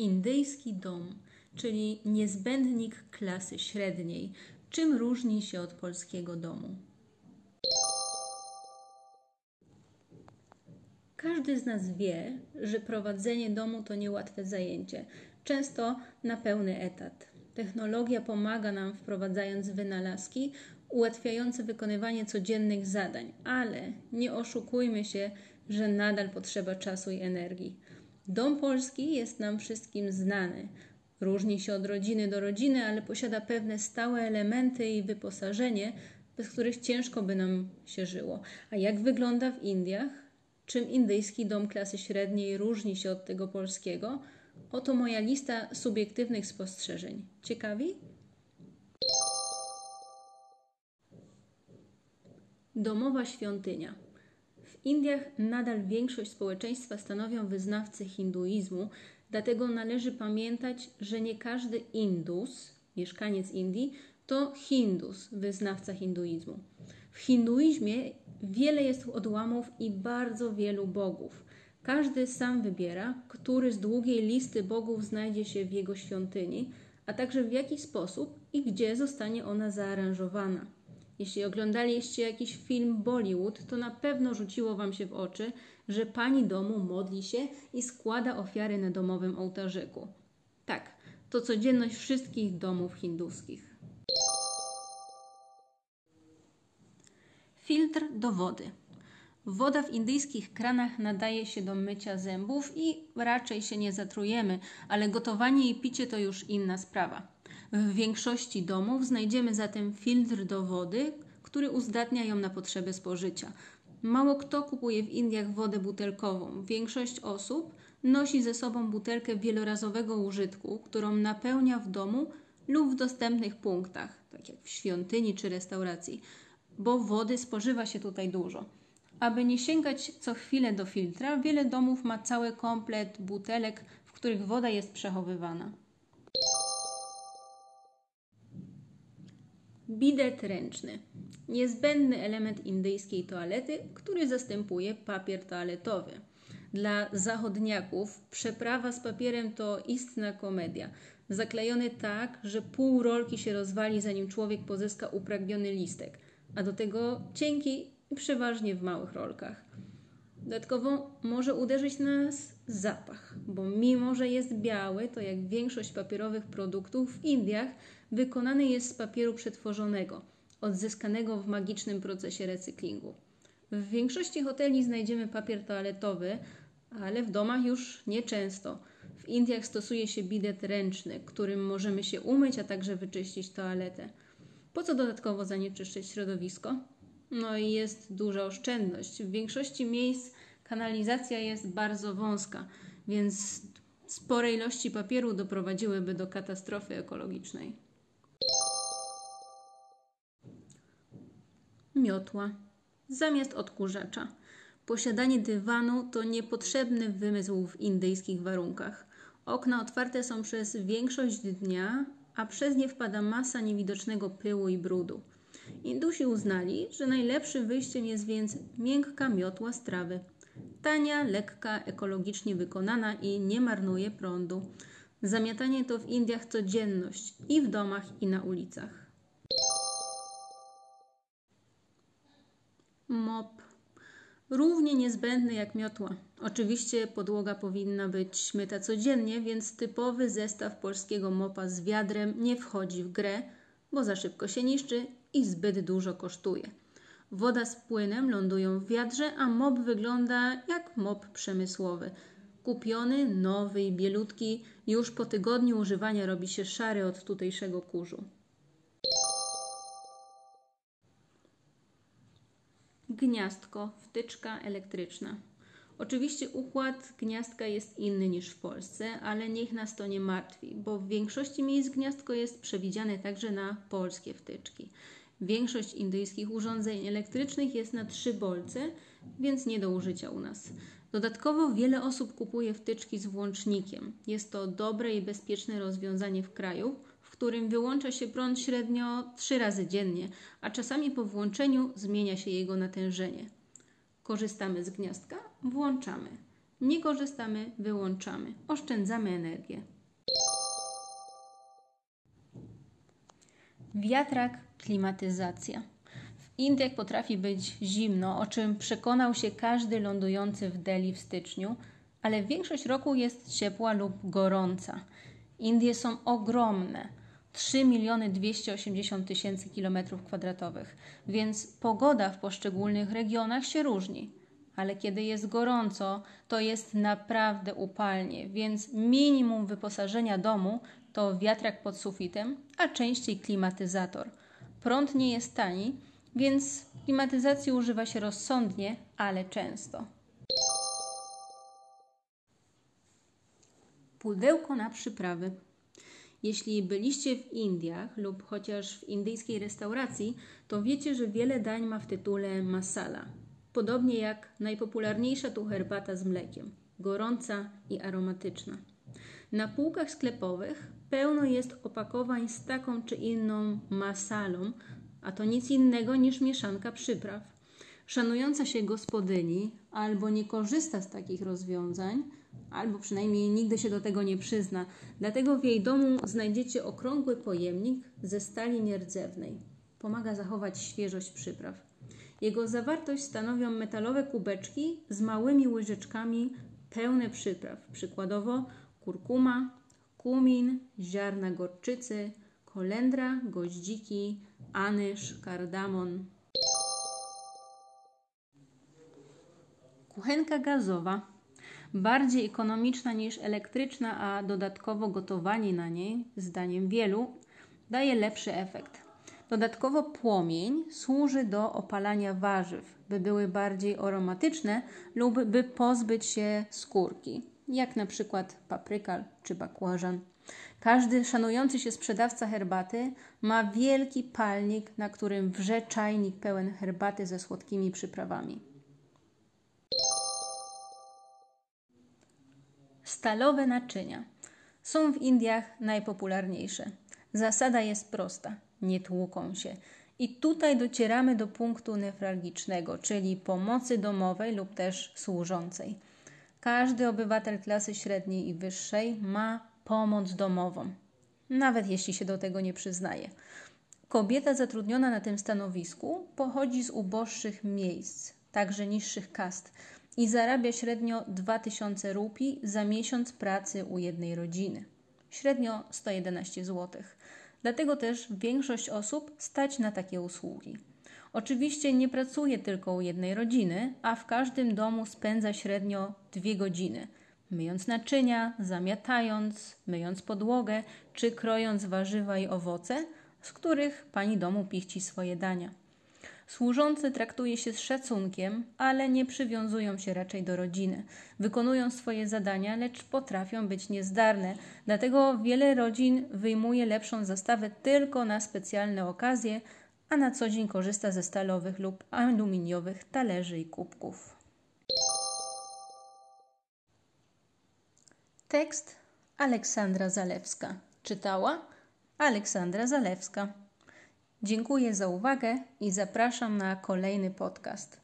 Indyjski dom, czyli niezbędnik klasy średniej. Czym różni się od polskiego domu? Każdy z nas wie, że prowadzenie domu to niełatwe zajęcie, często na pełny etat. Technologia pomaga nam wprowadzając wynalazki ułatwiające wykonywanie codziennych zadań, ale nie oszukujmy się, że nadal potrzeba czasu i energii. Dom polski jest nam wszystkim znany. Różni się od rodziny do rodziny, ale posiada pewne stałe elementy i wyposażenie, bez których ciężko by nam się żyło. A jak wygląda w Indiach? Czym indyjski dom klasy średniej różni się od tego polskiego? Oto moja lista subiektywnych spostrzeżeń. Ciekawi? Domowa świątynia. W Indiach nadal większość społeczeństwa stanowią wyznawcy hinduizmu, dlatego należy pamiętać, że nie każdy Indus, mieszkaniec Indii, to Hindus, wyznawca hinduizmu. W hinduizmie wiele jest odłamów i bardzo wielu bogów. Każdy sam wybiera, który z długiej listy bogów znajdzie się w jego świątyni, a także w jaki sposób i gdzie zostanie ona zaaranżowana. Jeśli oglądaliście jakiś film Bollywood, to na pewno rzuciło Wam się w oczy, że pani domu modli się i składa ofiary na domowym ołtarzyku. Tak, to codzienność wszystkich domów hinduskich. Filtr do wody. Woda w indyjskich kranach nadaje się do mycia zębów i raczej się nie zatrujemy, ale gotowanie i picie to już inna sprawa. W większości domów znajdziemy zatem filtr do wody, który uzdatnia ją na potrzeby spożycia. Mało kto kupuje w Indiach wodę butelkową. Większość osób nosi ze sobą butelkę wielorazowego użytku, którą napełnia w domu lub w dostępnych punktach, tak jak w świątyni czy restauracji, bo wody spożywa się tutaj dużo. Aby nie sięgać co chwilę do filtra, wiele domów ma cały komplet butelek, w których woda jest przechowywana. Bidet ręczny. Niezbędny element indyjskiej toalety, który zastępuje papier toaletowy. Dla zachodniaków przeprawa z papierem to istna komedia. Zaklejony tak, że pół rolki się rozwali, zanim człowiek pozyska upragniony listek, a do tego cienki i przeważnie w małych rolkach. Dodatkowo może uderzyć nas zapach, bo mimo, że jest biały, to jak większość papierowych produktów w Indiach wykonany jest z papieru przetworzonego, odzyskanego w magicznym procesie recyklingu. W większości hoteli znajdziemy papier toaletowy, ale w domach już nieczęsto. W Indiach stosuje się bidet ręczny, którym możemy się umyć, a także wyczyścić toaletę. Po co dodatkowo zanieczyszczyć środowisko? No i jest duża oszczędność. W większości miejsc kanalizacja jest bardzo wąska, więc spore ilości papieru doprowadziłyby do katastrofy ekologicznej. Miotła zamiast odkurzacza. Posiadanie dywanu to niepotrzebny wymysł w indyjskich warunkach. Okna otwarte są przez większość dnia, a przez nie wpada masa niewidocznego pyłu i brudu. Indusi uznali, że najlepszym wyjściem jest więc miękka miotła z trawy. Tania, lekka, ekologicznie wykonana i nie marnuje prądu. Zamiatanie to w Indiach codzienność i w domach, i na ulicach. Mop. Równie niezbędny jak miotła. Oczywiście podłoga powinna być myta codziennie, więc typowy zestaw polskiego mopa z wiadrem nie wchodzi w grę, bo za szybko się niszczy i zbyt dużo kosztuje. Woda z płynem lądują w wiadrze, a mop wygląda jak mop przemysłowy. Kupiony, nowy i bielutki, już po tygodniu używania robi się szary od tutejszego kurzu. Gniazdko, wtyczka elektryczna. Oczywiście układ gniazdka jest inny niż w Polsce, ale niech nas to nie martwi, bo w większości miejsc gniazdko jest przewidziane także na polskie wtyczki. Większość indyjskich urządzeń elektrycznych jest na trzy bolce, więc nie do użycia u nas. Dodatkowo wiele osób kupuje wtyczki z włącznikiem. Jest to dobre i bezpieczne rozwiązanie w kraju, w którym wyłącza się prąd średnio trzy razy dziennie, a czasami po włączeniu zmienia się jego natężenie. Korzystamy z gniazdka, włączamy. Nie korzystamy, wyłączamy. Oszczędzamy energię. Wiatrak, klimatyzacja. W Indiach potrafi być zimno, o czym przekonał się każdy lądujący w Delhi w styczniu, ale większość roku jest ciepła lub gorąca. Indie są ogromne. 3 miliony 280 tysięcy kilometrów kwadratowych, więc pogoda w poszczególnych regionach się różni. Ale kiedy jest gorąco, to jest naprawdę upalnie, więc minimum wyposażenia domu to wiatrak pod sufitem, a częściej klimatyzator. Prąd nie jest tani, więc klimatyzacji używa się rozsądnie, ale często. Pudełko na przyprawy. Jeśli byliście w Indiach lub chociaż w indyjskiej restauracji, to wiecie, że wiele dań ma w tytule masala. Podobnie jak najpopularniejsza tu herbata z mlekiem, gorąca i aromatyczna. Na półkach sklepowych pełno jest opakowań z taką czy inną masalą, a to nic innego niż mieszanka przypraw. Szanująca się gospodyni albo nie korzysta z takich rozwiązań, albo przynajmniej nigdy się do tego nie przyzna. Dlatego w jej domu znajdziecie okrągły pojemnik ze stali nierdzewnej. Pomaga zachować świeżość przypraw. Jego zawartość stanowią metalowe kubeczki z małymi łyżeczkami pełne przypraw, przykładowo kurkuma, kumin, ziarna gorczycy, kolendra, goździki, anyż, kardamon. Kuchenka gazowa bardziej ekonomiczna niż elektryczna, a dodatkowo gotowanie na niej, zdaniem wielu, daje lepszy efekt. Dodatkowo płomień służy do opalania warzyw, by były bardziej aromatyczne lub by pozbyć się skórki, jak na przykład papryka czy bakłażan. Każdy szanujący się sprzedawca herbaty ma wielki palnik, na którym wrze czajnik pełen herbaty ze słodkimi przyprawami. Stalowe naczynia są w Indiach najpopularniejsze. Zasada jest prosta: nie tłuką się. I tutaj docieramy do punktu newralgicznego, czyli pomocy domowej lub też służącej. Każdy obywatel klasy średniej i wyższej ma pomoc domową, nawet jeśli się do tego nie przyznaje. Kobieta zatrudniona na tym stanowisku pochodzi z uboższych miejsc, także niższych kast i zarabia średnio 2000 rupii za miesiąc pracy u jednej rodziny. Średnio 111 zł. Dlatego też większość osób stać na takie usługi. Oczywiście nie pracuje tylko u jednej rodziny, a w każdym domu spędza średnio dwie godziny, myjąc naczynia, zamiatając, myjąc podłogę czy krojąc warzywa i owoce, z których pani domu pichci swoje dania. Służący traktuje się z szacunkiem, ale nie przywiązują się raczej do rodziny. Wykonują swoje zadania, lecz potrafią być niezdarne. Dlatego wiele rodzin wyjmuje lepszą zastawę tylko na specjalne okazje, a na co dzień korzysta ze stalowych lub aluminiowych talerzy i kubków. Tekst Aleksandra Zalewska. Czytała Aleksandra Zalewska. Dziękuję za uwagę i zapraszam na kolejny podcast.